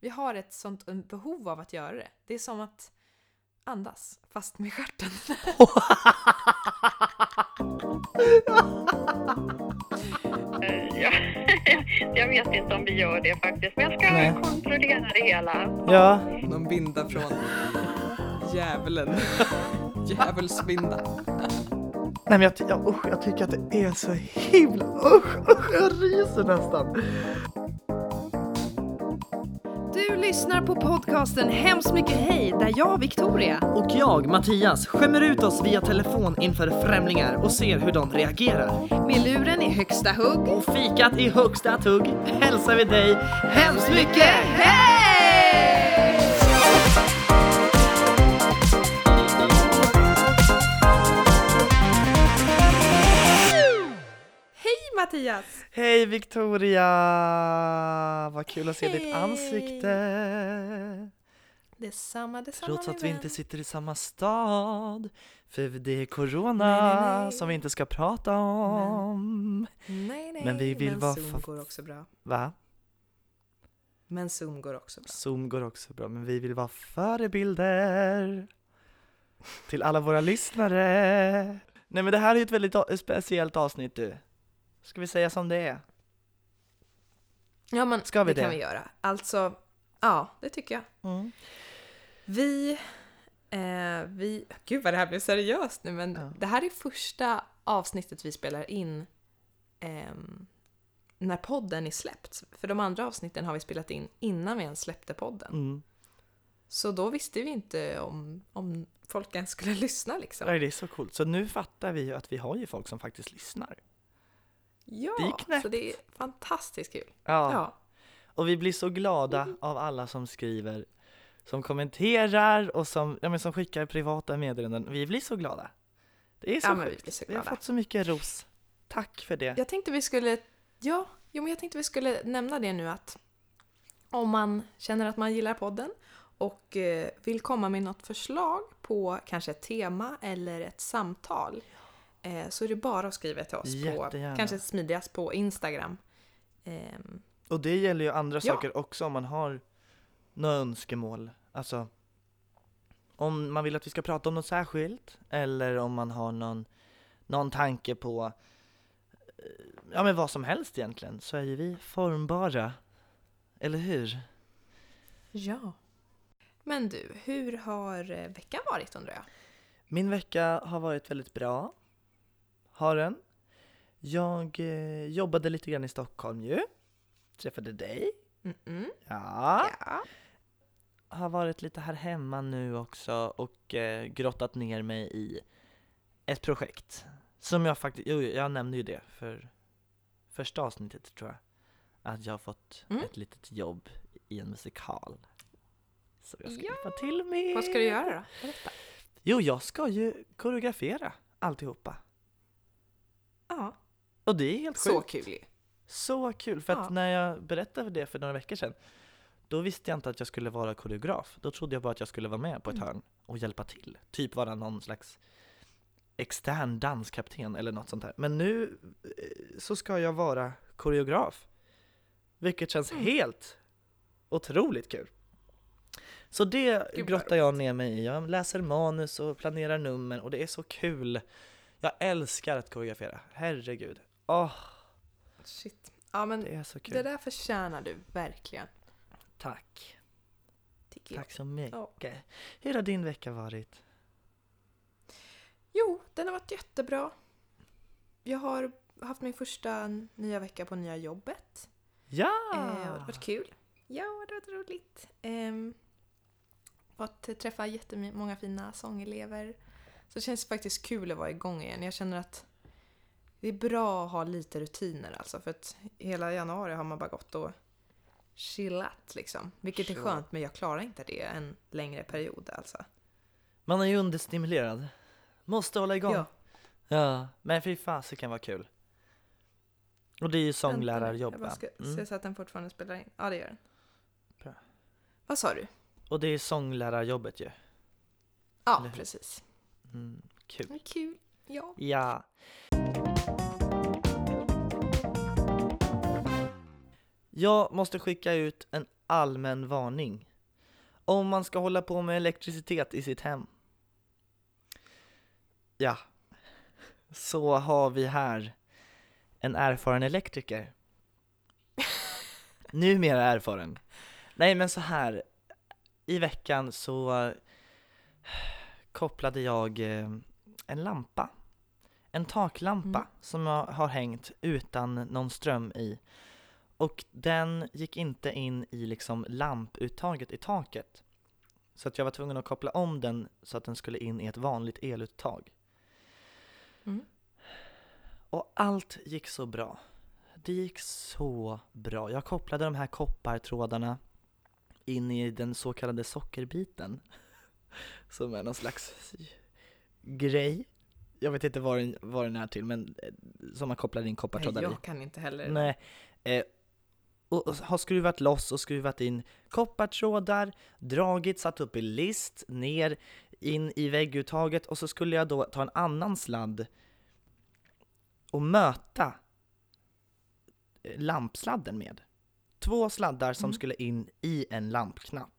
Vi har ett sånt behov av att göra det. Det är som att andas, fast med stjärten. Ja. jag vet inte om vi gör det faktiskt, men jag ska Nej. kontrollera det hela. Ja, Någon binda från djävulen. Djävulsbinda. nej men jag, ty- ja, usch, jag tycker att det är så himla... Usch, usch, jag ryser nästan. Lyssnar på podcasten Hemskt mycket hej där jag, Victoria, Och jag, Mattias, skämmer ut oss via telefon inför främlingar och ser hur de reagerar. med luren i högsta hugg. Och fikat i högsta tugg hälsar vi dig hemskt mycket hej! Mattias! Hej Victoria! Vad kul att se ditt Hej. ansikte. Detsamma, detsamma Trots att vi vän. inte sitter i samma stad. För det är corona Nej, nej, nej. som vi inte ska prata om. Nej, nej, Men vi vill vara Zoom fa- går också bra. Va? Men Zoom går också bra. Zoom går också bra, men vi vill vara förebilder till alla våra lyssnare. Nej men det här är ju ett väldigt a- speciellt avsnitt du. Ska vi säga som det är? Ja men Ska vi det, kan det? vi göra. Alltså, ja det tycker jag. Mm. Vi, eh, vi, gud vad det här blev seriöst nu men Ja. det här är första avsnittet vi spelar in ehm, när podden är släppt. För de andra avsnitten har vi spelat in innan vi ens släppte podden. Mm. Så då visste vi inte om, om folk ens skulle lyssna liksom. Nej, det är så coolt. Så nu fattar vi ju att vi har ju folk som faktiskt lyssnar. Ja, Det är knäppt. så det är fantastiskt kul. Ja. Ja. Och vi blir så glada av alla som skriver, som kommenterar och som, ja, men som skickar privata meddelanden. Vi blir så glada. Det är så Ja, men vi sjukt. blir så Vi har glada. fått så mycket ros. Tack för det. Jag tänkte vi skulle, ja, jo, men jag tänkte vi skulle nämna det nu att om man känner att man gillar podden och eh, vill komma med något förslag på kanske ett tema eller ett samtal eh, så är det bara att skriva till oss Jättegärna. på, kanske smidigast på Instagram. Ehm, Och det gäller ju andra Ja. saker också om man har några önskemål. Alltså om man vill att vi ska prata om något särskilt eller om man har någon, någon tanke på eh, ja men vad som helst egentligen så är ju vi formbara. Eller hur? ja. Men du, hur har eh, veckan varit undrar jag? Min vecka har varit väldigt bra. Har den. Jag eh, jobbade lite grann i Stockholm ju. Träffade dig. Mm-mm. Ja. Ja. har varit lite här hemma nu också och eh, grottat ner mig i ett projekt som jag faktiskt, jo jag nämnde ju det för första avsnittet tror jag att jag har fått Mm. ett litet jobb i en musikal som jag ska Ja. hjälpa till med. Vad ska du göra då? Berätta. Jo, jag ska ju koreografera alltihopa Ja, och det är helt så sjukt. kul ju. Så kul, för att Ja. när jag berättade det för några veckor sedan Då visste jag inte att jag skulle vara koreograf Då trodde jag bara att jag skulle vara med på ett Mm. hörn och hjälpa till Typ vara någon slags extern danskapten eller något sånt där Men nu eh, så ska jag vara koreograf Vilket känns Mm. helt otroligt kul Så det grottar jag ner mig i Jag läser manus och planerar nummer och det är så kul Jag älskar att koreografera, herregud Åh, Shit. Ja men det är så kul det där förtjänar du verkligen. Tack, Tycker jag. tack så mycket. Ja. Hur har din vecka varit? Jo, den har varit jättebra. Jag har haft min första nya vecka på nya jobbet. Ja! Eh, det har varit kul. Ja, det har varit roligt. Eh, fått träffa jättemånga fina sångelever. Så det känns faktiskt kul att vara igång igen. Jag känner att det är bra att ha lite rutiner alltså. För att hela januari har man bara gått och chillat liksom. Vilket är Sure. skönt, men jag klarar inte det en längre period alltså. Man är ju understimulerad. Måste hålla igång. Ja. Ja, men fy fasiken vad kul. Och det är ju sånglärarjobb va? ska Mm. se så att den fortfarande spelar in. Ja, det gör den. Bra. Vad sa du? Och det är sånglärarjobbet ju. Ja, Eller precis. Mm, kul. Kul. Ja. Ja. Jag måste skicka ut en allmän varning. Om man ska hålla på med elektricitet i sitt hem. Ja, så har vi här en erfaren elektriker. Numera erfaren. Nej men så här. i veckan så kopplade jag eh, en lampa. En taklampa Mm. som jag har hängt utan någon ström i. Och den gick inte in i liksom lamputtaget i taket. Så att jag var tvungen att koppla om den så att den skulle in i ett vanligt eluttag. Mm. Och allt gick så bra. Det gick så bra. Jag kopplade de här koppartrådarna in i den så kallade sockerbiten. Som är någon slags grej. Jag vet inte vad den, vad den är till, men eh, som man kopplar in koppartrådar i. Jag kan inte heller. Nej. Eh, och, har skruvat loss och skruvat in koppartrådar, dragit, satt upp i list, ner, in i vägguttaget och så skulle jag då ta en annan sladd och möta eh, lampsladden med. Två sladdar som Mm. skulle in i en lampknapp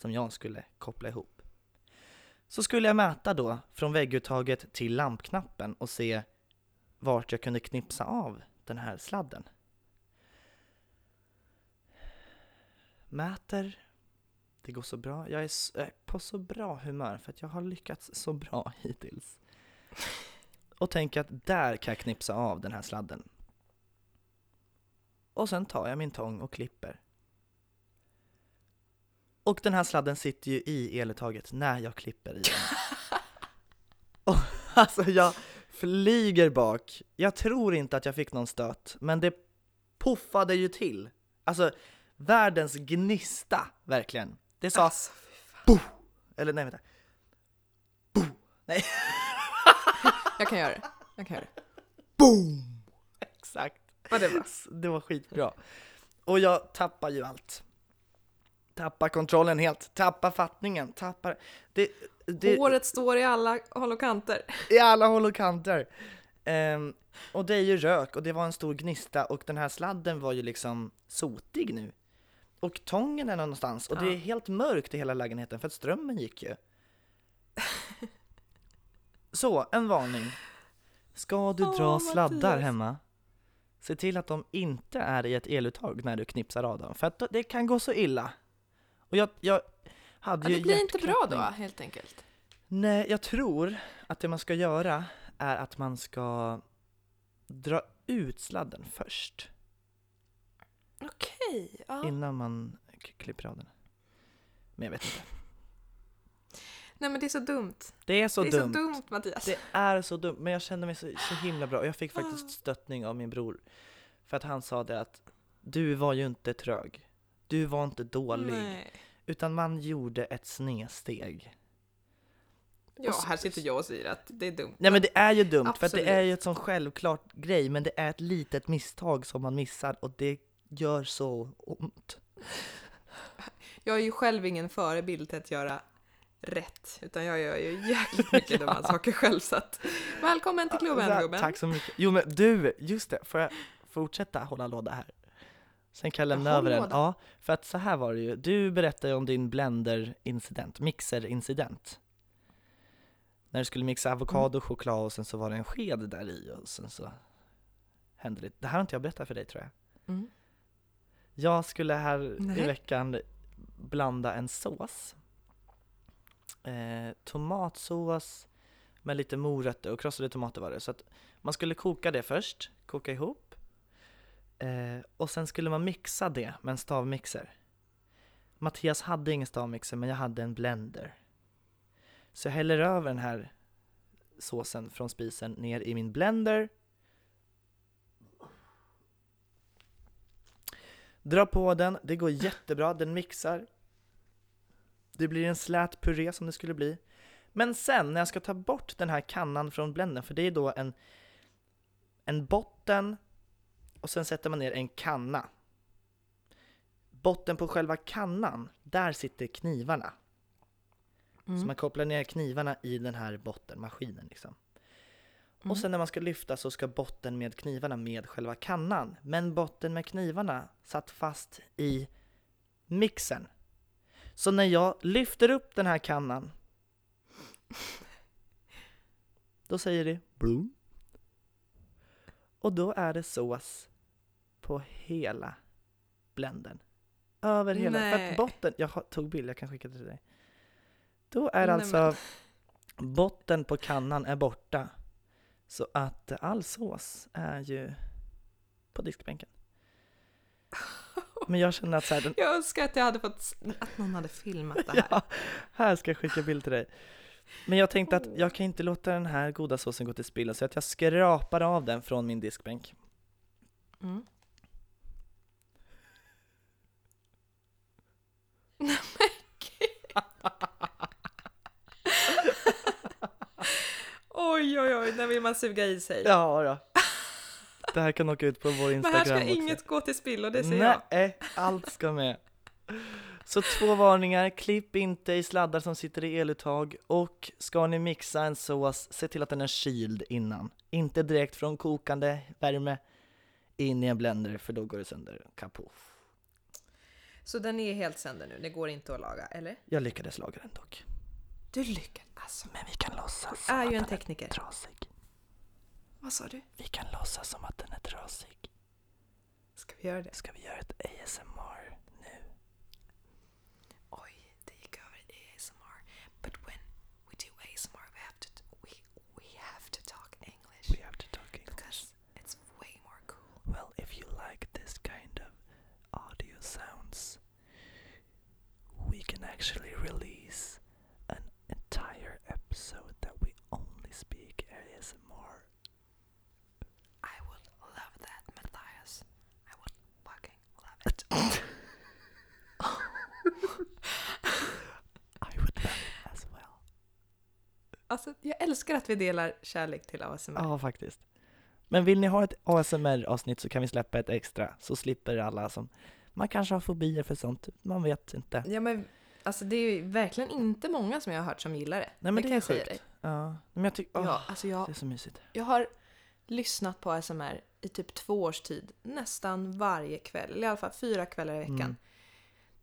som jag skulle koppla ihop. Så skulle jag mäta då från vägguttaget till lampknappen och se vart jag kunde knipsa av den här sladden. Mäter. Det går så bra. Jag är på så bra humör för att jag har lyckats så bra hittills. Och tänker att där kan jag knipsa av den här sladden. Och sen tar jag min tång och klipper. Och den här sladden sitter ju i eluttaget när jag klipper i den. och alltså jag flyger bak. Jag tror inte att jag fick någon stöt, men det puffade ju till. Alltså världens gnista, verkligen. Det sa Alltså, Bo! Eller nej, vänta. Bo! Nej, jag kan göra det. Jag kan göra det. boom! Exakt. Det var. Det var skitbra. Och jag tappar ju allt. Tappar kontrollen helt, tappar fattningen, tappar... Det, det, Håret står i alla håll och kanter. I alla håll och kanter. Ehm, och det är ju rök och det var en stor gnista och den här sladden var ju liksom sotig nu. Och tången är någonstans och det är Ja. helt mörkt i hela lägenheten för att strömmen gick ju. Så, en varning. Ska du dra sladdar Mattias. hemma, se till att de inte är i ett eluttag när du knipsar av dem, för att det kan gå så illa. Och jag, jag hade Ja, ju det blir inte bra då, helt enkelt. Nej, jag tror att det man ska göra är att man ska dra ut sladden först Okej. ja. innan man klipper av den. Men jag vet inte. Nej men det är så dumt. Det är så det är dumt. så dumt Mattias. Det är så dumt, men jag kände mig så, så himla bra och jag fick faktiskt stöttning av min bror. För att han sa det att du var ju inte trög. Du var inte dålig. Nej. Utan man gjorde ett snedsteg. Ja, här sitter jag och säger att det är dumt. Nej men det är ju dumt, för att det Absolut. är ju ett sån självklart grej, men det är ett litet misstag som man missar och det gör så ont. Jag är ju själv ingen förebild till att göra rätt, utan jag gör ju jäkligt mycket dumma saker själv så att välkommen till klubben gubben. Tack så mycket. Jo men du, just det, får jag fortsätta hålla låda här? Sen kan jag lämna Ja, över den. Ja, för att så här var det ju. Du berättade om din blender-incident, mixer-incident. När du skulle mixa avokado och choklad och sen så var det en sked där i och sen så hände det. Det här har inte jag berättat för dig tror jag. Mm. Jag skulle här i Nej. veckan blanda en sås. Eh, tomatsås med lite morötter och krossade tomater var det. Så att man skulle koka det först, koka ihop. Eh, och sen skulle man mixa det med en stavmixer. Mattias hade ingen stavmixer men jag hade en blender. Så jag häller över den här såsen från spisen ner i min blender. Dra på den, det går jättebra, den mixar. Det blir en slät puré som det skulle bli. Men sen när jag ska ta bort den här kannan från blendern, för det är då en, en botten och sen sätter man ner en kanna. Botten på själva kannan, där sitter knivarna. Så Mm. man kopplar ner knivarna i den här bottenmaskinen liksom. Mm. Och sen när man ska lyfta så ska botten med knivarna med själva kannan. Men botten med knivarna satt fast i mixern. Så när jag lyfter upp den här kannan då säger det bloom. Och då är det sås på hela bländern. Över hela, för Nej. att botten, jag tog bild, jag kan skicka det till dig. Då är Nej, alltså botten på kannan är borta. Så att all sås är ju på diskbänken. Men jag känner att så här, den, Jag önskar att jag hade fått, att någon hade filmat det här. ja, här ska jag skicka bild till dig. Men jag tänkte att jag kan inte låta den här goda såsen gå till spillo så att jag skrapar av den från min diskbänk. Mm. Oj, oj, oj, när vill man suga i sig? Ja då. Det här kan åka ut på vår Men Instagram här ska också. inget gå till spillo, det ser jag. Nej, allt ska med. Så två varningar, klipp inte i sladdar som sitter i eluttag och ska ni mixa en sås, se till att den är kyld innan. Inte direkt från kokande värme in i en blender för då går det sönder. Kapoff. Så den är helt sönder nu, det går inte att laga, eller? Jag lyckades laga den dock. Du lyckades alltså. Men vi kan låtsas Du är som ju att en den tekniker. är trasig. Vad sa du? Vi kan låtsas som att den är trasig. Ska vi göra det? Ska vi göra ett ASMR Alltså, jag älskar att vi delar kärlek till ASMR. Ja, faktiskt. Men vill ni ha ett ASMR-avsnitt så kan vi släppa ett extra, så slipper alla som... Man kanske har fobier för sånt, man vet inte. Ja, men alltså det är ju verkligen inte många som jag har hört som gillar det. Nej men det, kan är jag säga sjukt. Ja, men jag tycker... Ja, alltså jag, Det är så mysigt. Jag har lyssnat på ASMR i typ två års tid, nästan varje kväll, eller i alla fall fyra kvällar i veckan. Mm.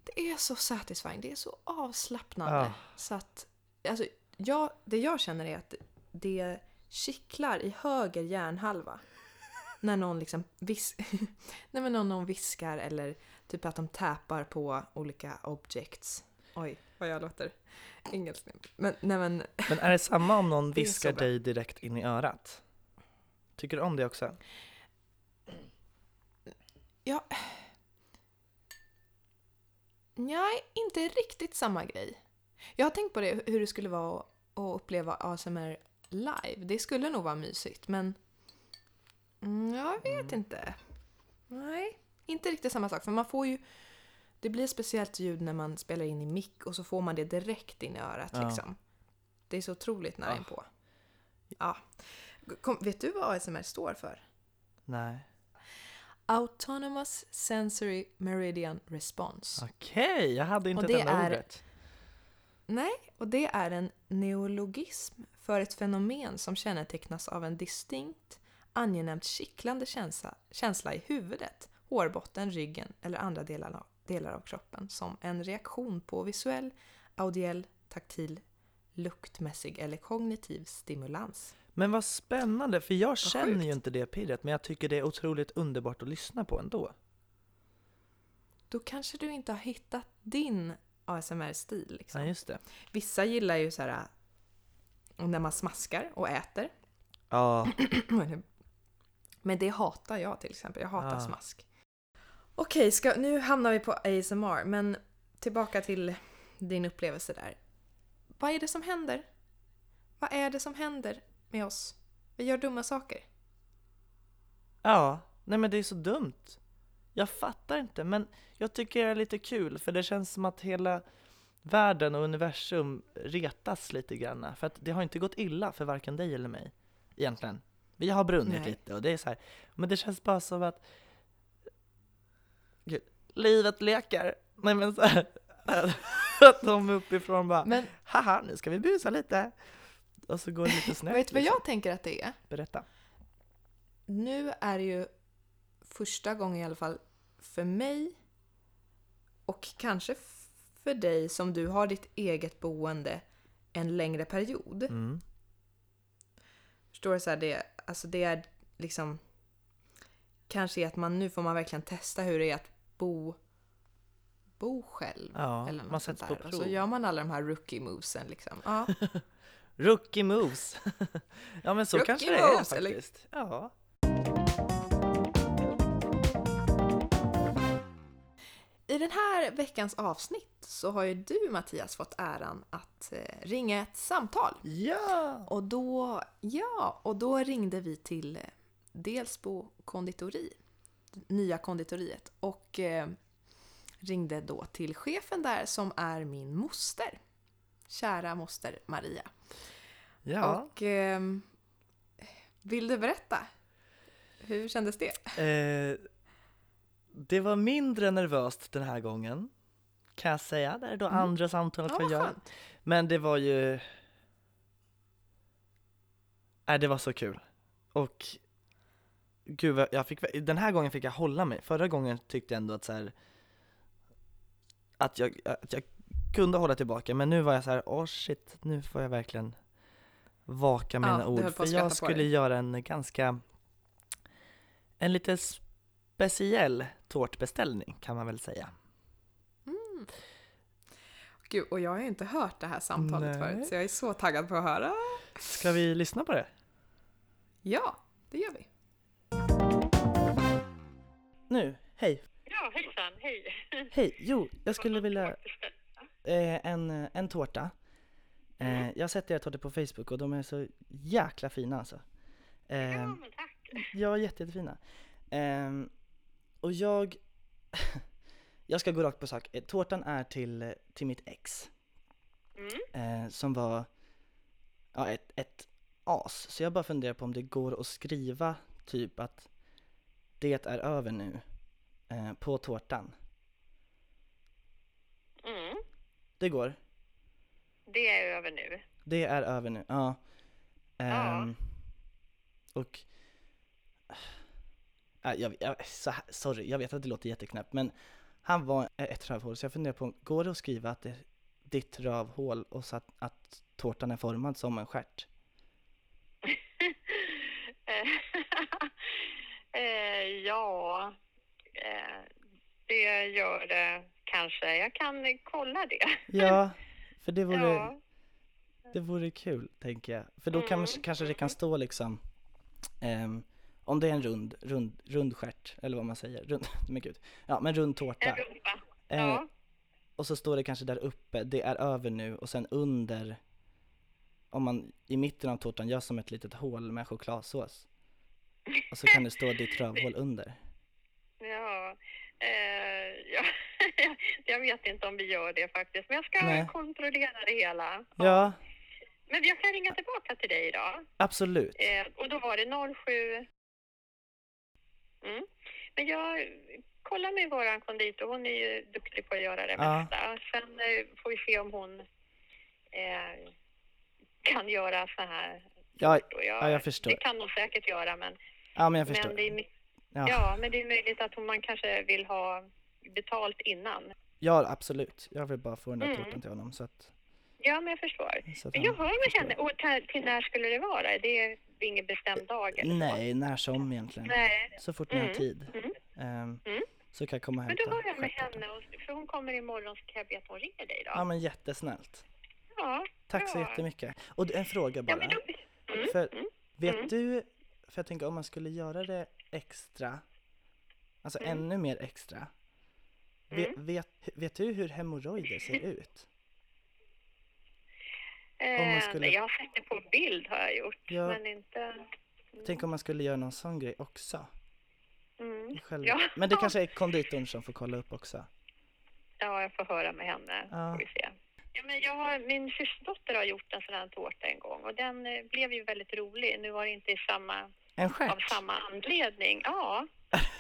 Det är så satisfying, det är så avslappnande. Ja. Så att, alltså, jag, det jag känner är att det kittlar i höger hjärnhalva. När någon liksom vis Nej, men någon, någon viskar eller typ att de täpar på olika objects. Oj, vad jag låter engelsk nu. Men, nej men, Men är det samma om någon viskar dig direkt in i örat? Tycker du om det också? Ja. Nej, inte riktigt samma grej. Jag har tänkt på det, hur det skulle vara att uppleva ASMR live. Det skulle nog vara mysigt, men... Mm, jag vet inte. Nej, inte riktigt samma sak. För man får ju... Det blir speciellt ljud när man spelar in i mick och så får man det direkt in i örat Ja. liksom. Det är så otroligt nära Ja. inpå. Ja. Kom, vet du vad ASMR står för? Nej. Autonomous Sensory Meridian Response. Okej, jag hade inte Och det det enda är- ordet. Nej, och det är en neologism för ett fenomen som kännetecknas av en distinkt, angenämt kittlande känsla, känsla i huvudet, hårbotten, ryggen eller andra delar av, delar av kroppen som en reaktion på visuell, audiell, taktil, luktmässig eller kognitiv stimulans. Men vad spännande, för jag känner sjukt. ju inte det pirret, men jag tycker det är otroligt underbart att lyssna på ändå. Då kanske du inte har hittat din ASMR-stil. Liksom. Ja, just det. Vissa gillar ju så här äh, när man smaskar och äter. Ja, Men det hatar jag till exempel. Jag hatar Ah. smask. Okej, ska, nu hamnar vi på ASMR. Men tillbaka till din upplevelse där. Vad är det som händer? Vad är det som händer med oss? Vi gör dumma saker. ja, nej men det är så dumt. Jag fattar inte, men jag tycker det är lite kul, för det känns som att hela världen och universum retas lite grann. För att det har inte gått illa för varken dig eller mig, egentligen. Vi har brunnit Nej. lite och det är så här, men det känns bara som att Gud, livet leker. Nej men så här, att de uppifrån bara, Men haha, nu ska vi busa lite. Och så går det lite snett. vet du vad liksom. jag tänker att det är? Berätta. Nu är det ju första gången i alla fall för mig Och kanske för dig som du har ditt eget boende en längre period. Mm. Förstår du? Så här, det, alltså det är liksom kanske att man nu får man verkligen testa hur det är att bo bo själv. Ja, eller något man sätts på. Och så prov. gör man alla de här rookie movesen liksom. Ja. Rookie moves! ja men så Rookie kanske det är moves, eller? faktiskt. Ja. I den här veckans avsnitt så har ju du Mattias fått äran att eh, ringa ett samtal. Ja! Och då, ja, och då ringde vi till eh, Delsbo konditori, nya konditoriet, och eh, ringde då till chefen där som är min moster. Kära moster Maria. Ja. Och ehm, vill du berätta? Hur kändes det? Eh, det var mindre nervöst den här gången, kan jag säga. Det är då Mm. andra samtalet Ja, jag gör. skönt. Men det var ju... Nej, det var så kul. Och gud, jag fick, den här gången fick jag hålla mig. Förra gången tyckte jag ändå att så här, att jag, att jag kunde hålla tillbaka, men nu var jag så här, åh shit, nu får jag verkligen vaka mina Ja, ord. För jag skulle göra en ganska, en lite speciell tårtbeställning kan man väl säga. Gud, och jag har ju inte hört det här samtalet Nej. förut så jag är så taggad på att höra. Ska vi lyssna på det? Ja, det gör vi. Nu, hej! Ja, hejsan, hej. Hej, jo, jag skulle vilja eh, en, en tårta. Eh, jag har sett era tårtor på Facebook och de är så jäkla fina alltså. Eh, Ja, men tack. ja, jätte, jättefina. Eh, och jag, jag ska gå rakt på sak. Eh, Tårtan är till, till mitt ex. Mm. Eh, som var ja, ett, ett as. Så jag bara funderar på om det går att skriva typ att det är över nu eh, på tårtan. Mm. Det går. Det är över nu. Det är över nu, ja. Ja. Ehm, och... Äh, jag, jag, sorry, jag vet att det låter jätteknäppt men han var ett rövhål så jag funderar på, går det att skriva att det är ditt rövhål och så att, att tårtan är formad som en stjärt? eh, ja, eh, det gör det kanske. Jag kan kolla det. Ja, för det vore, Ja. det vore kul tänker jag. För då kan, Mm, kanske det kan stå liksom ehm, om det är en rund, rund, rund stjärt, eller vad man säger, rund, men gud. Ja, men rund tårta. En rumpa. Eh, Ja. Och så står det kanske där uppe, det är över nu och sen under om man i mitten av tårtan gör som ett litet hål med chokladsås. Och så kan det stå ditt rövhål under. Ja, eh, ja. jag vet inte om vi gör det faktiskt, men jag ska Nej. kontrollera det hela. Ja, Men jag kan ringa tillbaka till dig idag. absolut. Eh, och då var det 07... Mm. Men jag kollar med våran konditor, hon är ju duktig på att göra det Ja. mesta. Sen eh, får vi se om hon eh, kan göra så här. Ja, jag, ja, jag förstår. Det kan hon säkert göra, men, Ja, men jag förstår. men, det är, Ja, ja, men det är möjligt att hon, man kanske vill ha betalt innan. ja absolut. Jag vill bara få den där Mm. till honom så att, Ja, men jag förstår. så Men jag hör med henne. Och till, när skulle det vara? Det är ingen bestämd dag eller så? Nej, när som egentligen. Nej. Så fort ni har Mm, tid. mm. Ehm, Mm. Så kan jag komma och Men hämta då hör jag med henne, och, för hon kommer imorgon så kan jag be att hon ringer dig då. Ja men jättesnällt. Ja, Tack så bra. jättemycket. Och en fråga Ja, bara. men då, mm, För mm. vet mm. du, för jag tänker om man skulle göra det extra, alltså Mm. ännu mer extra. Vet, vet, vet du hur hemorrojder ser ut? Eh, skulle- nej, Jag har sett det på bild har jag gjort, Ja. men inte... Tänk om man skulle göra någon sån grej också. Mm. Själva. Ja. Men det kanske är konditorn som får kolla upp också. Ja, jag får höra med henne. Ja. Får vi se. Ja, men jag har, min systerdotter har gjort en sån här tårta en gång och den eh, blev ju väldigt rolig. Nu var det inte i samma, En av stjärt? samma anledning. Ja,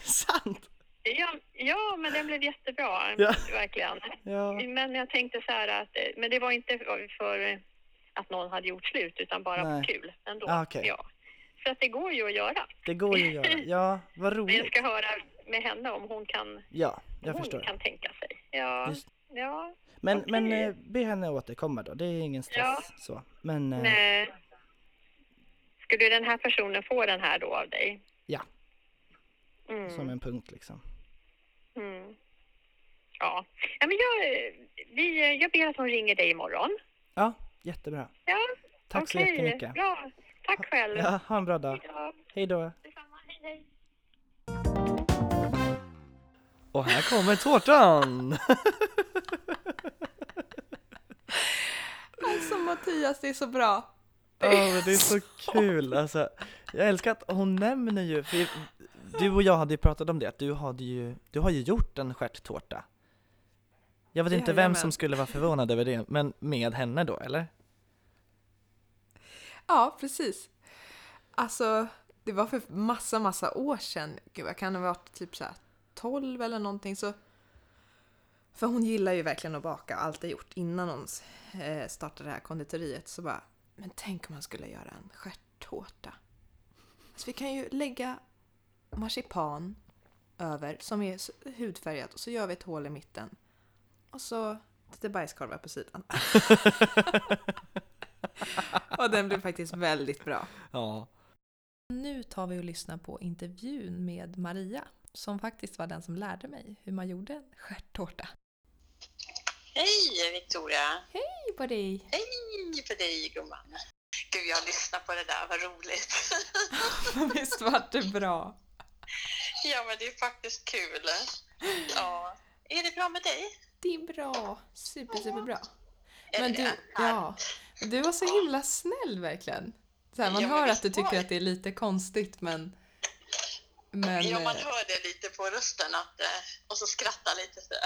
Sant! ja, ja, men den blev jättebra. Ja. Verkligen. Ja. Men jag tänkte så här att, men det var inte för att någon hade gjort slut utan bara Nej. kul ändå. Ah, okej. Ja. Så att det går ju att göra. Det går ju att göra. Ja, vad Men jag roligt. ska höra med henne om hon kan Ja, jag hon förstår. kan tänka sig. Ja, Just- ja. Men, Okej. men eh, be henne återkomma då, det är ingen stress Ja. så. Men, eh, Nej. Skulle den här personen få den här då av dig? Ja. Mm. som en punkt liksom. Mm. Ja. ja men jag, vi, jag ber att hon ringer dig imorgon. Ja, jättebra. Ja, Tack så okej. jättemycket. Bra. Tack själv. Ja, ha en bra dag. Hej då. Och här kommer tårtan! Alltså Mattias, det är så bra. Ja men det är så kul alltså. Jag älskar att hon nämner ju, för du och jag hade ju pratat om det, att du hade ju, du har ju gjort en stjärttårta. Jag vet inte vem som skulle vara förvånad över det, men med henne då eller? Ja, precis. Alltså, det var för massa, massa år sedan. Gud, jag kan ha varit typ så här 12 eller någonting. Så... För hon gillar ju verkligen att baka, alltid gjort. Innan hon eh, startade det här konditoriet så bara, men tänk om man skulle göra en stjärttårta. Alltså, vi kan ju lägga marsipan över som är hudfärgat och så gör vi ett hål i mitten. Och så lite bajskorvar på sidan. och den blev faktiskt väldigt bra. Ja. Nu tar vi och lyssnar på intervjun med Maria som faktiskt var den som lärde mig hur man gjorde en stjärttårta. Hej Victoria! Hej på dig! Hej på dig gumman! Gud, jag lyssnar på det där, vad roligt! Visst var det bra? ja, men det är faktiskt kul. Ja. Är det bra med dig? Det är bra. Super, super bra. Är Men det du, det? ja, du var så himla snäll verkligen. Så här, man Ja, hör att du tycker att det är lite konstigt men... Men... Ja, man eh, hör det lite på rösten att, eh, och så skrattar lite sådär.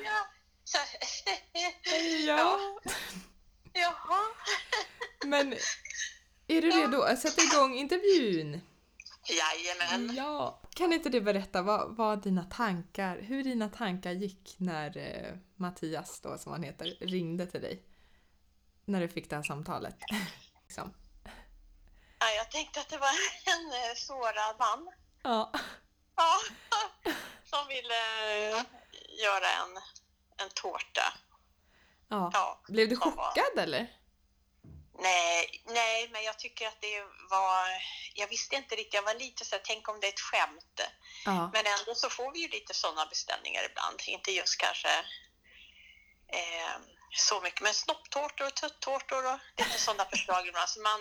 ja. Så, Ja, Jaha. men... Är du redo att sätta igång intervjun? Jajamän. Ja. Kan inte du berätta vad, vad dina tankar, hur dina tankar gick när eh, Mattias då, som han heter, ringde till dig? När du fick det här samtalet. liksom. Ja, jag tänkte att det var en eh, sårad man. Ja. Ja, som ville eh, göra en, en tårta. ja. Ja. Blev du som var- chockad eller? Nej, nej, men jag tycker att det var... Jag visste inte riktigt, jag var lite så här, tänk om det är ett skämt. Ja. Men ändå så får vi ju lite sådana beställningar ibland. Inte just kanske eh, så mycket, men snopptårtor och tuttårtor och lite sådana förslag ibland. Så man,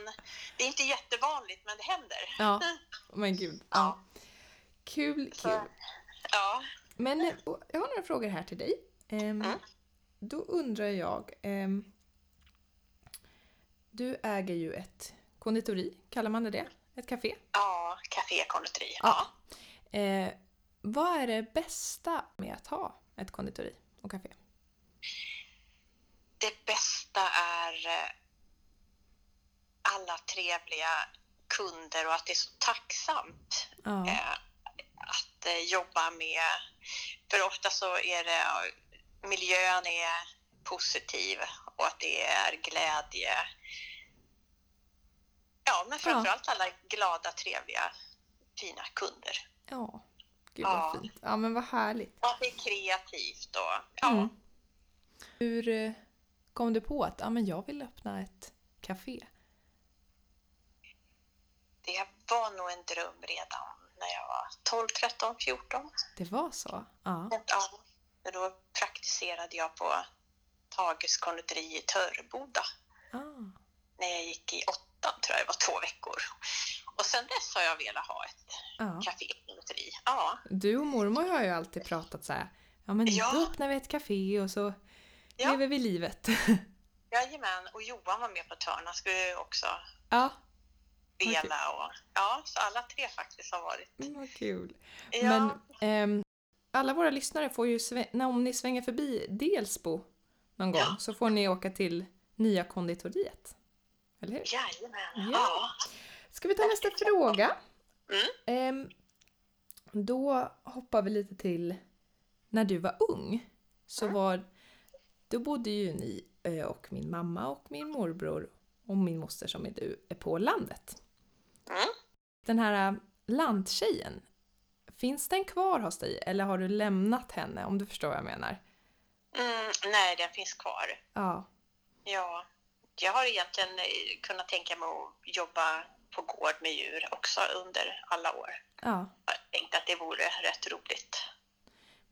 det är inte jättevanligt, men det händer. Ja. Men gud. Ja. Kul, Så, kul. ja. Men eh, jag har några frågor här till dig. Ehm, Mm. Då undrar jag. ehm, du äger ju ett konditori, kallar man det det? Ett café? ja, kafékonditori. Ja. Eh, vad är det bästa med att ha ett konditori och café? det bästa är eh, alla trevliga kunder och att det är så tacksamt Ja. eh, att eh, jobba med. För ofta så är det miljön är positiv och att det är glädje. Ja, men framförallt alla glada, trevliga, fina kunder. ja. Gud Ja. vad fint. Ja men vad härligt. Att det är kreativt och ja. Mm. Hur eh, kom du på att ja, men jag vill öppna ett café? Det var nog en dröm redan när jag var 12, 13, 14. Det var så? Ja. Ja, då praktiserade jag på Tages konditori i Töreboda Ah. när jag gick i åttan, tror jag det var två veckor. Och sen dess har jag velat ha ett Ja. kafékonditori. Ja, Du och mormor har ju alltid pratat så här. Ja men Ja. då öppnar vi ett café och så Ja. lever vi livet. jajamän. Och Johan var med på ett hörn. Han skulle också ja, spela och ja, så alla tre faktiskt har varit. mm, vad kul. Ja, Men ehm, alla våra lyssnare får ju, om ni svänger förbi Delsbo någon gång Ja. så får ni åka till nya konditoriet. Eller hur? jajamän. Ja. Ja. Ska vi ta nästa fråga? Mm. Ehm, då hoppar vi lite till när du var ung. Så Mm. var, då bodde ju ni eh, och min mamma och min morbror och min moster som är du är på landet. Mm. Den här eh, landtjejen, Finns den kvar hos dig eller har du lämnat henne om du förstår vad jag menar? Mm, nej, den finns kvar. Ja. Ja, jag har egentligen eh, kunnat tänka mig att jobba på gård med djur också under alla år. Ja. Jag tänkte att det vore rätt roligt.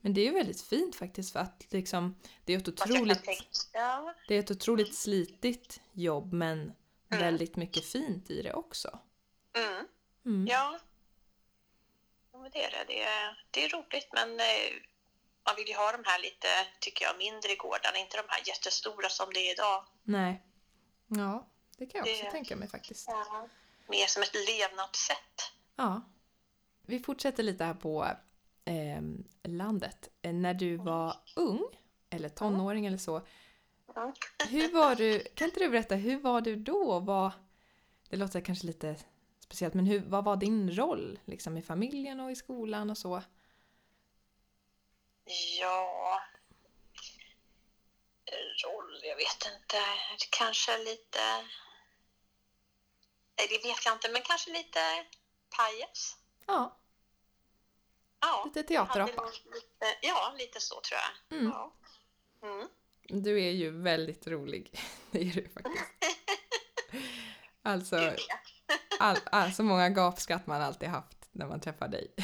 Men det är ju väldigt fint faktiskt för att liksom det är ett otroligt, Ja, det är ett otroligt slitigt jobb men väldigt mycket fint i det också. mm, Mm. ja. Ja, men det är det. Det är, det är roligt, men eh, man vill ju ha de här lite, tycker jag, mindre gårdarna, inte de här jättestora som det är idag. Nej. Ja, det kan jag också Det- tänka mig faktiskt. Mer som ett levnadssätt. Ja. Vi fortsätter lite här på ehm, landet. Eh, När du var ung, eller tonåring eller så, Mm. hur var du, kan inte du berätta, hur var du då? Vad, det låter kanske lite speciellt, men hur, vad var din roll liksom, i familjen och i skolan och så? Ja... Roll, jag vet inte. Kanske lite... Nej, det vet jag inte, men kanske lite pajas. Ja, Ja, lite teaterapa. ja, lite så tror jag. Mm. Ja. Mm. Du är ju väldigt rolig, det är du faktiskt. Alltså, all, all, så många gapskratt man alltid haft när man träffar dig.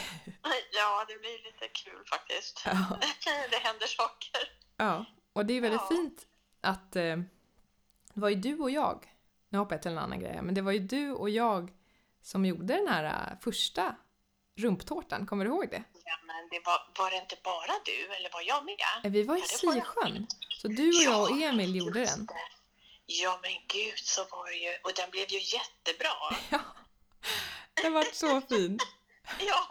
Ja, det blir lite kul faktiskt. Ja. Det händer saker. Ja, och det är väldigt Ja. fint att eh, det var ju du och jag, nu hoppar jag till en annan grej, men det var ju du och jag som gjorde den här eh, första rumptårtan, kommer du ihåg det? Ja, men det var, var det inte bara du, eller var jag med? Eh, Vi var i. Sisjön, så du och jag och Emil gjorde den. Ja, men gud, så var det ju. Och den blev ju jättebra. Ja, den var så fin. Ja!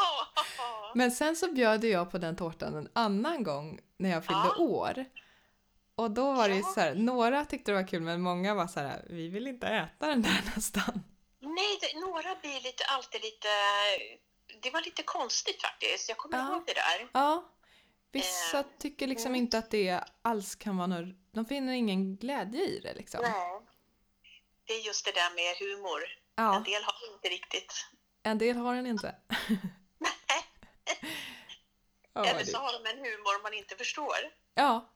Men sen så bjöd jag på den tårtan en annan gång när jag fyllde Ja. år. Och då var det ju så här, några tyckte det var kul men många var så här, vi vill inte äta den där nästan. Nej, det, några blir lite, alltid lite... Det var lite konstigt faktiskt. Jag kommer Ja. ihåg det där. Ja, vissa Eh, tycker liksom mm. inte att det alls kan vara något, de finner ingen glädje i det liksom. Nej. Det är just det där med humor. En Ja, del har inte riktigt. en del har den inte. ja, Eller så det, har de en humor man inte förstår. ja,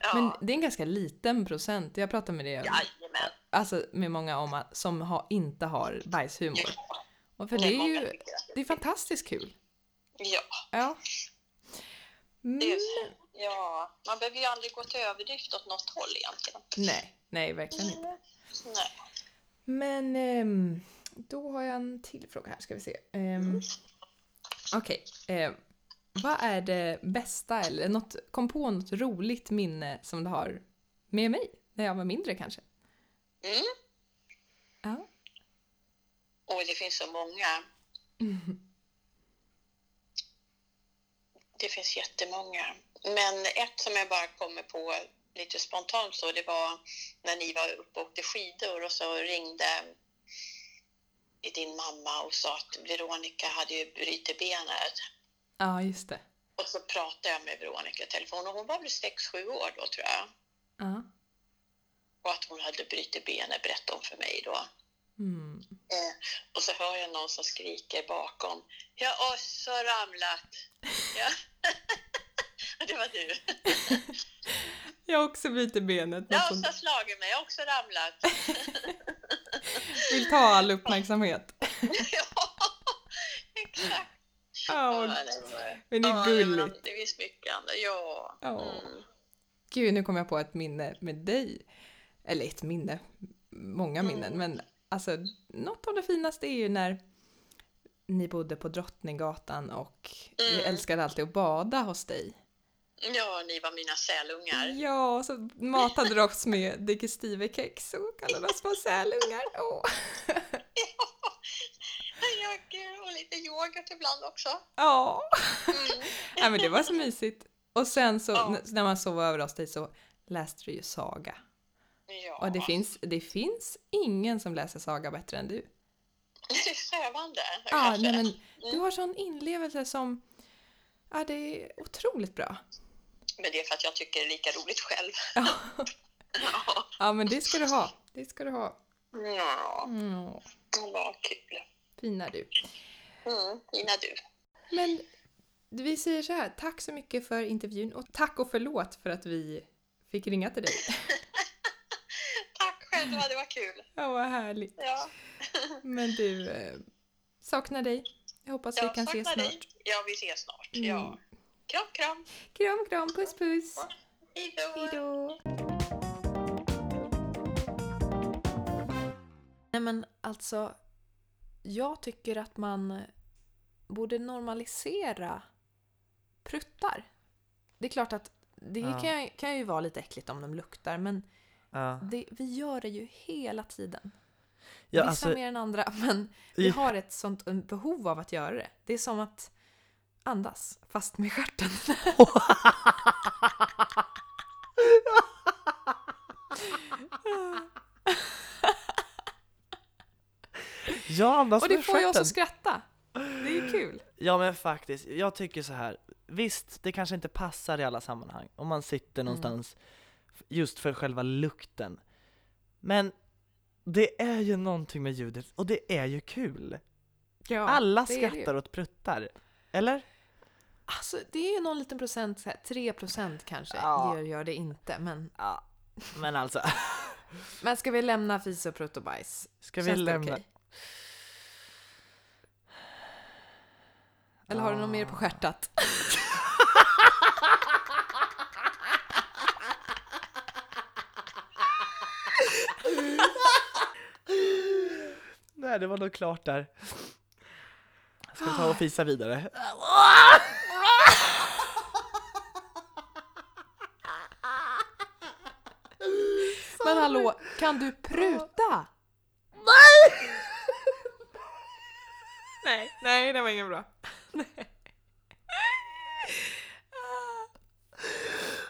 Ja. men det är en ganska liten procent. Jag pratar med det, Jajamän. alltså med många om att, som har, inte har bajshumor. Ja. Och för det Nej, är ju, det är fantastiskt kul. Ja. Ja. Det Mm. är, ja, man behöver ju aldrig gå till överdrift åt något håll egentligen. Nej, nej verkligen inte. Nej. Men ehm, då har jag en till fråga här, ska vi se. Um, Okej, eh, vad är det bästa eller något, kom på något roligt minne som du har med mig när jag var mindre kanske? Mm. Ja. Oj, det finns så många. Det finns jättemånga. Men ett som jag bara kommer på lite spontant så, det var när ni var uppe och åkte skidor och så ringde din mamma och sa att Veronica hade ju brutit benet. Ja, just det. Och så pratade jag med Veronica i telefon och hon var väl 6-7 år då tror jag. Ja. Och att hon hade brutit benet berättade hon för mig då. Mm. Eh, och så hör jag någon som skriker bakom. Jag har också ramlat. Ja. Det var du. Jag har också brutit benet. Jag har också slagit mig. Jag har också ramlat. vill ta all uppmärksamhet. ja, exakt. Ja, var- men det är ja, gulligt. men Det finns mycket annat. Ja. Ja. Mm. Gud, nu kom jag på ett minne med dig. Eller ett minne, många minnen, men alltså något av det finaste är ju när ni bodde på Drottninggatan och vi Mm. älskade alltid att bada hos dig. Ja, ni var mina sälungar. Ja, och så matade du oss med digestivekex och kallade oss för sälungar. Åh. Ja, och lite yoghurt ibland också. Ja. Mm. Nej, men det var så mysigt. Och sen så Ja. när man sov över hos dig så läste du ju saga. Ja, Och det finns, det finns ingen som läser saga bättre än du. det är sövande. Ja, nej, men du har sån inlevelse som... Ja, det är otroligt bra. Men det är för att jag tycker det är lika roligt själv. Ja, Ja, men det ska du ha. Det ska du ha. ja Mm, vad kul. fina du. Mm, fina du. Men vi säger så här, tack så mycket för intervjun och tack och förlåt för att vi fick ringa till dig. Tack själva, det var kul. Ja, vad härligt. Ja, Men du, eh, saknar dig. Jag hoppas vi jag kan ses snart. dig. Ja, vi ses snart. Mm. Ja. Kram, kram. Kram, kram, puss, puss. Hej då. Hej då. Nej men alltså, jag tycker att man borde normalisera pruttar. Det är klart att det Ja. kan, ju- kan ju vara lite äckligt om de luktar men Ja. det, vi gör det ju hela tiden. Ja, Vissa alltså, mer än andra men vi Ja. har ett sånt behov av att göra det. Det är som att andas fast med stjärten. ja, andas Och det med får stjärten. att skratta. Det är kul. Ja men faktiskt, jag tycker så här. Visst, det kanske inte passar i alla sammanhang om man sitter någonstans f- just för själva lukten. Men det är ju någonting med ljudet och det är ju kul. Ja, Alla skrattar åt pruttar. Eller? Alltså det är ju någon liten procent, så här, 3 procent kanske, Ja. gör, gör det inte. Men, Ja. Men alltså, men ska vi lämna fis och prutt och bajs? ska vi Känns det lämna... okej? Eller har du något mer på stjärtat? Nej, det var nog klart där. Ska vi ta och fisa vidare? Men hallå, kan du pruta? Nej! Nej, det var ingen bra.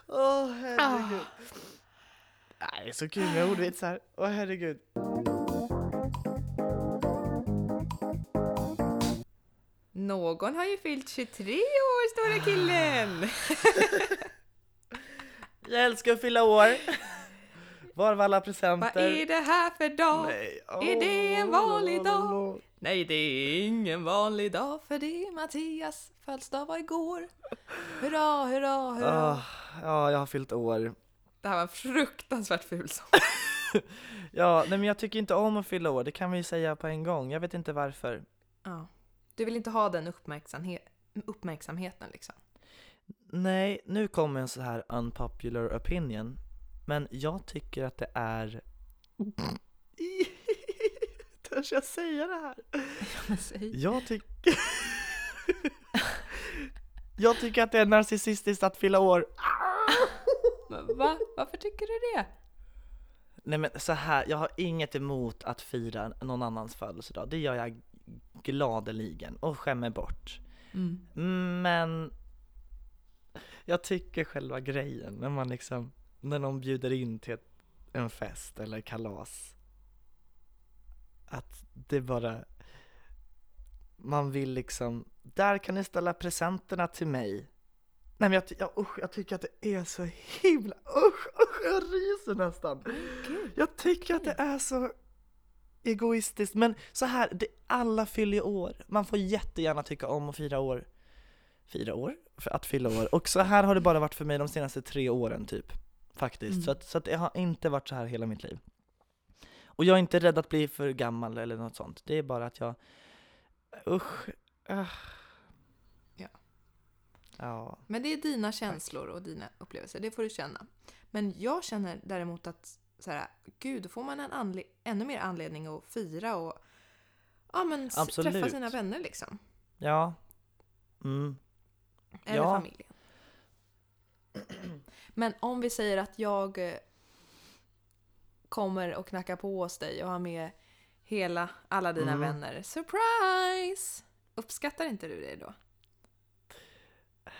Åh herregud. Nej, det är så kul med ordvitsar. Åh herregud. Någon har ju fyllt 23 år, stora killen! Jag älskar att fylla år. Var var alla Vad presenter? är det här för dag? Nej. Är det en vanlig dag? Åh. Nej, det är ingen vanlig dag för det är Mattias födelsedag var igår. Hurra, hurra, hurra. Ah, ja, jag har fyllt år. Det här var en fruktansvärt ful sång. Ja, nej men jag tycker inte om att fylla år, det kan vi ju säga på en gång. Jag vet inte varför. Ja. Du vill inte ha den uppmärksamhet, uppmärksamheten liksom? Nej, nu kommer en så här unpopular opinion. Men jag tycker att det är... Törs jag säga det här? Men säg. Jag tycker... jag tycker att det är narcissistiskt att fylla år. Va? Varför tycker du det? Nej men så här, jag har inget emot att fira någon annans födelsedag. Det gör jag gladeligen och skämmer bort. Mm. Men jag tycker själva grejen när man liksom, när någon bjuder in till ett, en fest eller kalas. Att det bara, man vill liksom, där kan ni ställa presenterna till mig. Nej men jag, jag, usch, jag tycker att det är så himla, usch, usch, jag ryser nästan. Jag tycker att det är så egoistiskt, men så här, det, alla fyller år. Man får jättegärna tycka om att fira år. Fira år? För att fylla år. Och så här har det bara varit för mig de senaste tre åren typ. Faktiskt. Mm. Så, att, så att det har inte varit så här hela mitt liv. Och jag är inte rädd att bli för gammal eller något sånt. Det är bara att jag, usch. ah. Ja. Ja. Men det är dina känslor och dina upplevelser, det får du känna. Men jag känner däremot att så här, gud, då får man en anle- ännu mer anledning att fira och ja, men Absolut. träffa sina vänner liksom. Ja. Mm. Eller Ja. familjen. Men om vi säger att jag eh, kommer och knackar på hos dig och har med hela, alla dina Mm. vänner. Surprise! Uppskattar inte du det då?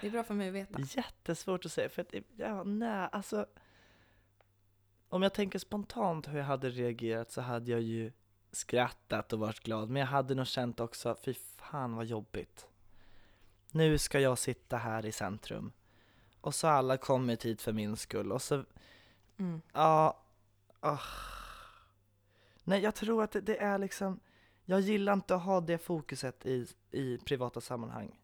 Det är bra för mig att veta. Jättesvårt att säga, för att, ja, nej, alltså Om jag tänker spontant hur jag hade reagerat så hade jag ju skrattat och varit glad, men jag hade nog känt också, fy fan vad jobbigt Nu ska jag sitta här i centrum och så har alla kommit hit för min skull och så, Mm. ja, ah. Nej jag tror att det, det är liksom, jag gillar inte att ha det fokuset i, i privata sammanhang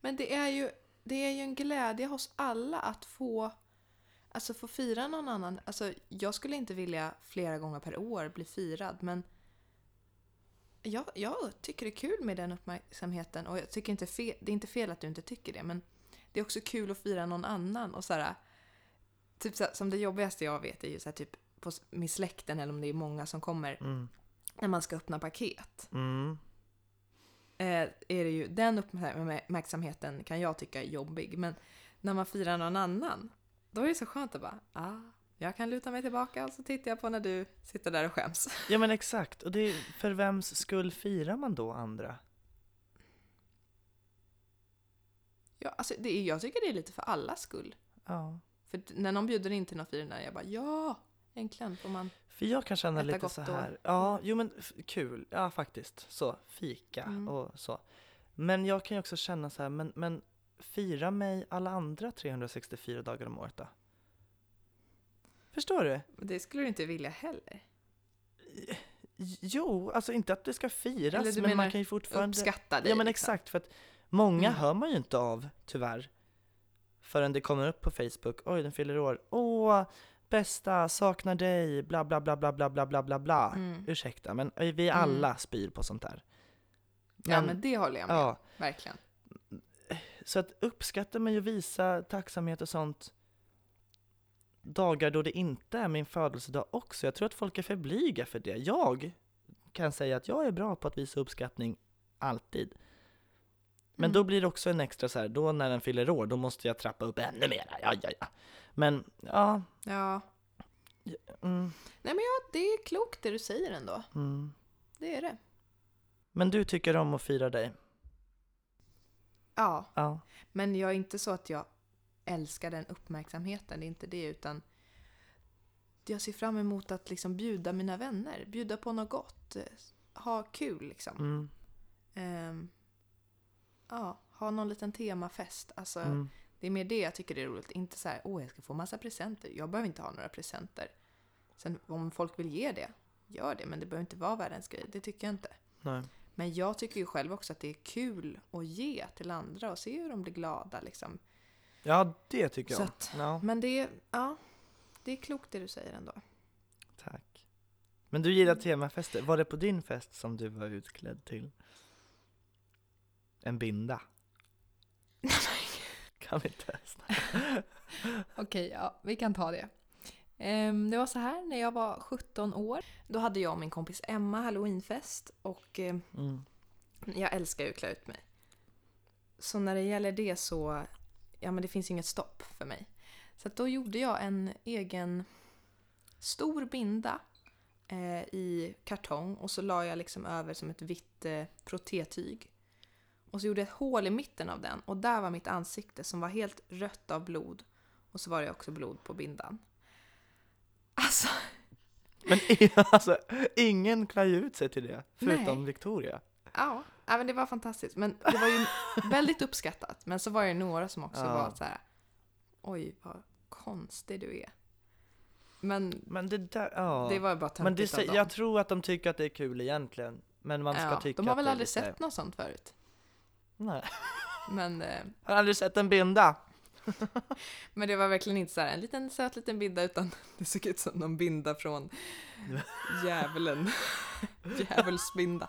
Men det är ju, det är ju en glädje hos alla att få, alltså få fira någon annan. Alltså, jag skulle inte vilja flera gånger per år bli firad, men jag, jag tycker det är kul med den uppmärksamheten och jag tycker inte fel, det är inte fel att du inte tycker det, men det är också kul att fira någon annan och såhär, typ så här, som det jobbigaste jag vet är ju så här, typ på med släkten eller om det är många som kommer Mm. när man ska öppna paket. Mm. eh, är det ju, den uppmärksamheten kan jag tycka är jobbig. Men när man firar någon annan, då är det så skönt att bara, ah, jag kan luta mig tillbaka och så tittar jag på när du sitter där och skäms. Ja men exakt, och det är, för vems skull firar man då andra? Ja, alltså, det är, jag tycker det är lite för allas skull. Ja. För när någon bjuder in till något firande, jag bara ja, äntligen får man. För jag kan känna lite så här. Ja, jo men kul. Ja, faktiskt. Så, fika Mm. och så. Men jag kan ju också känna så här, men, men fira mig alla andra 364 dagar om året då? Förstår du? Det skulle du inte vilja heller. Jo, alltså inte att det ska firas, men man kan ju fortfarande... Uppskatta dig. Ja men liksom. exakt, för att många Mm. hör man ju inte av, tyvärr. Förrän det kommer upp på Facebook, oj den fyller år, åh, bästa, saknar dig, bla bla bla bla bla bla bla bla bla. Mm. Ursäkta, men eh, vi Mm. alla spyr på sånt där. ja men det håller jag med ja, verkligen. så att uppskatta mig och visa tacksamhet och sånt dagar då det inte är min födelsedag också. Jag tror att folk är för blyga för det. Jag kan säga att jag är bra på att visa uppskattning alltid. Men Mm. då blir det också en extra så här, då när den fyller år, då måste jag trappa upp ännu mer. Ja, ja, ja. Men ja, Ja. mm, Nej men ja, det är klokt det du säger ändå. mm. Det är det. Men du tycker om att fira dig? Ja. Ja. Men jag är inte så att jag älskar den uppmärksamheten, det är inte det utan jag ser fram emot att liksom bjuda mina vänner, bjuda på något gott, eh, ha kul liksom. Mm, Ehm, ja, ha någon liten temafest. Alltså, mm. Det är mer det jag tycker är roligt, inte så här, åh jag ska få massa presenter. Jag behöver inte ha några presenter. Sen om folk vill ge det, gör det, men det behöver inte vara världens grej, det tycker jag inte. Nej. Men jag tycker ju själv också att det är kul att ge till andra och se hur de blir glada liksom. Ja, det tycker Så jag. att- Ja, Men det är, ja, det är klokt det du säger ändå. tack. Men du gillar temafester. Var det på din fest som du var utklädd till? En binda? kan vi testa? Okej, ja, vi kan ta det. Ehm, det var så här, när jag var 17 år, då hade jag och min kompis Emma halloweenfest och eh, Mm. jag älskar ju att klä ut mig. Så när det gäller det så, ja men det finns inget stopp för mig. Så då gjorde jag en egen stor binda eh, i kartong och så la jag liksom över som ett vitt eh, protétyg. Och så gjorde jag ett hål i mitten av den och där var mitt ansikte som var helt rött av blod. Och så var det också blod på bindan. Alltså, Men alltså, ingen klär ju ut sig till det, förutom Nej. Victoria. ja, ja men det var fantastiskt. Men det var ju väldigt uppskattat. Men så var det några som också Ja. var så här. Oj, vad konstig du är. Men Men det där, ja. det var bara Men det, töntigt av dem. jag tror att de tycker att det är kul egentligen. Men man ska ja, tycka de har väl aldrig sett något sånt förut. Nej. Men, eh, Har aldrig sett en binda? men det var verkligen inte så här en liten söt liten binda utan det såg ut som någon binda från djävulen. Djävulsbinda.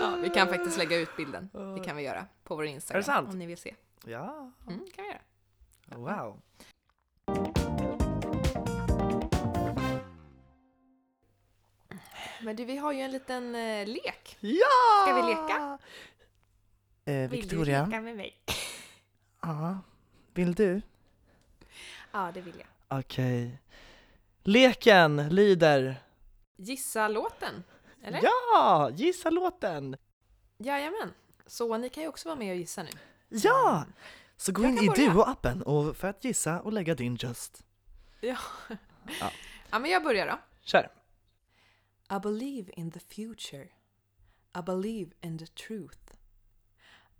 ja, vi kan faktiskt lägga ut bilden. Det kan vi göra på vår Instagram Är det sant? om ni vill se. Ja, Mm, kan vi göra. wow. Men du, vi har ju en liten eh, lek. Ja! Ska vi leka? Eh, Vill Victoria? du leka med mig? Ja. Vill du? Ja, det vill jag. Okej. Leken lyder... Gissa låten, eller? Ja! Gissa låten! Jajamän. Så ni kan ju också vara med och gissa nu. Ja! Så gå Jag in kan i börja. Duo-appen och för att gissa och lägga din just. Ja. Ja. ja, men jag börjar då. Kör! I believe in the future. I believe in the truth.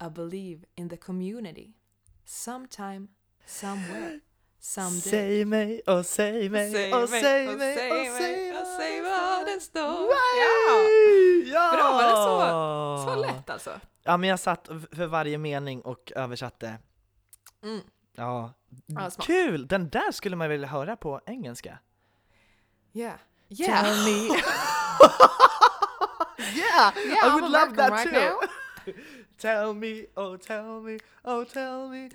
I believe in the community. Sometime, somewhere, Someday. Säg mig och säg mig och säg mig och säg och säg vad det står. Way! Ja! Bra, var det så- Så lätt alltså. Ja men jag satt för varje mening och översatte. Mm. Ja, Ja, kul! Den där skulle man vilja höra på engelska. Yeah. Tell Yeah. me. yeah, Yeah, I would love that right too. now. tell me, oh tell me, oh tell me,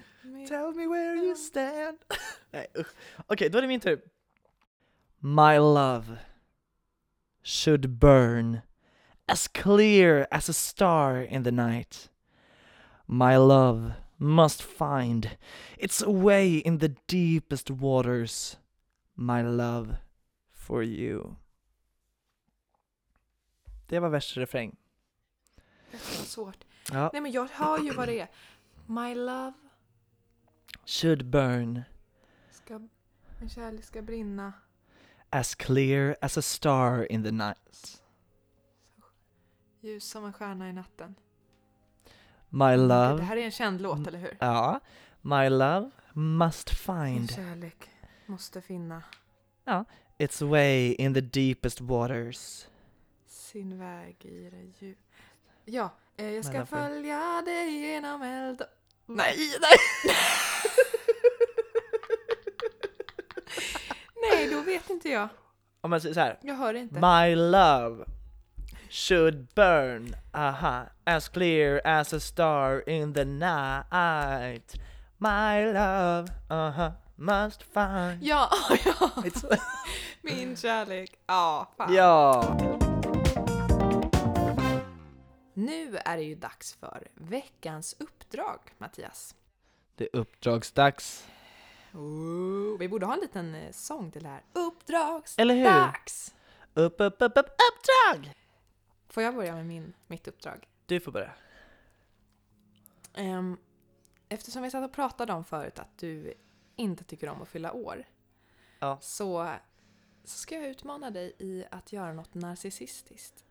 tell me where you stand. Nej, usch. Okej, då är det min tur. My love should burn as clear as a star in the night. My love must find its way in the deepest waters. My love for you. Det var vers och refräng. Det var svårt. Ja. Nej men jag hör ju vad det är. My love Should burn ska, min kärlek ska brinna. as clear as a star in the night. Ljus som en stjärna i natten. My Det love, här är en känd låt, eller hur? ja, my love must Min find kärlek måste finna its way in the deepest waters. Sin väg i det djup. Ja, eh, jag ska följa dig genom eld... Nej, nej! Nej, då vet inte jag. Om man säger så här. Jag hör inte. My love should burn, aha, as clear as a star in the night. My love, aha, must find Ja, ja, min kärlek. Ja, fan. Ja! Nu är det ju dags för veckans uppdrag, Mattias. Det är uppdragsdags. Oh, vi borde ha en liten eh, sång till det här. Uppdragsdags! Eller hur? Upp, upp, upp, upp, uppdrag! Får jag börja med min, mitt uppdrag? Du får börja. Ehm, eftersom vi satt och pratade om förut att du inte tycker om att fylla år. Ja. Så, så ska jag utmana dig i att göra något narcissistiskt.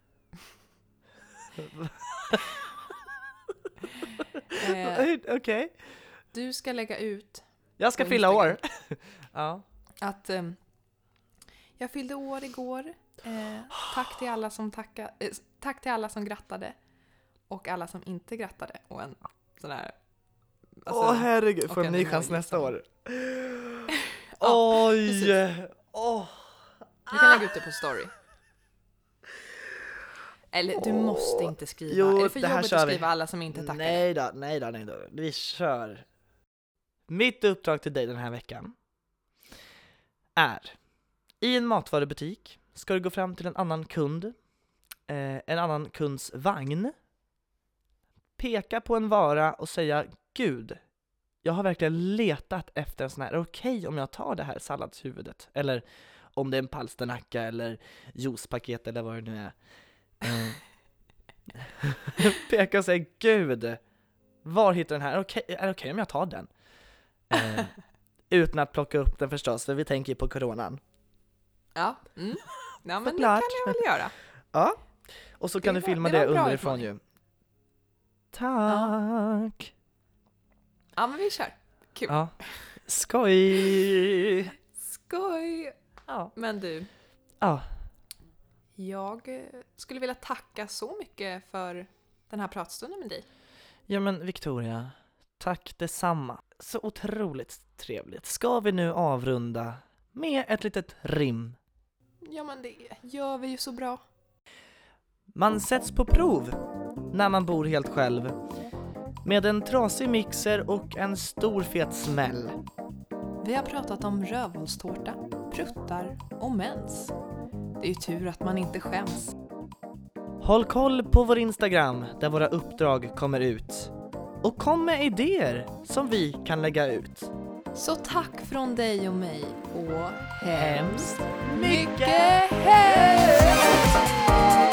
Eh, Okej. du ska lägga ut Jag ska fylla år. ja. att ehm, jag fyllde år igår. Eh, tack till alla som tacka, eh, tack till alla som grattade. Och alla som inte grattade. Och en sån här... alltså, Åh herregud, och får en ny chans nästa år. Oj! Åh! Vi kan lägga ut det på story. Eller du måste inte skriva. Jo, är det för det här jobbigt att vi. skriva alla som inte tackade? Nej då, nej då, nej då. Vi kör. Mitt uppdrag till dig den här veckan är i en matvarubutik ska du gå fram till en annan kund, eh, en annan kunds vagn, peka på en vara och säga Gud, jag har verkligen letat efter en sån här, är det okej om jag tar det här salladshuvudet? Eller om det är en palsternacka eller juicepaket eller vad det nu är. Eh, peka och säga Gud, var hittar den här? Är det okej, okej om jag tar den? Eh, utan att plocka upp den förstås, för vi tänker ju på coronan. Ja, mm. ja men det kan jag väl göra. Ja, och så kan Det du filma det det, underifrån ju. Tack! Ja, men vi kör. Kul. Ja. Skoj! Skoj! Ja. Men du, ja. Jag eh, skulle vilja tacka så mycket för den här pratstunden med dig. Ja men Victoria, tack detsamma. Så otroligt trevligt. Ska vi nu avrunda med ett litet rim? Ja, men det gör vi ju så bra. Man sätts på prov när man bor helt själv med en trasig mixer och en stor fet smäll. Vi har pratat om rövhålstårta, pruttar och mens. Det är ju tur att man inte skäms. Håll koll på vår Instagram där våra uppdrag kommer ut. Och kom med idéer som vi kan lägga ut. Så tack från dig och mig och Hemskt mycket hej!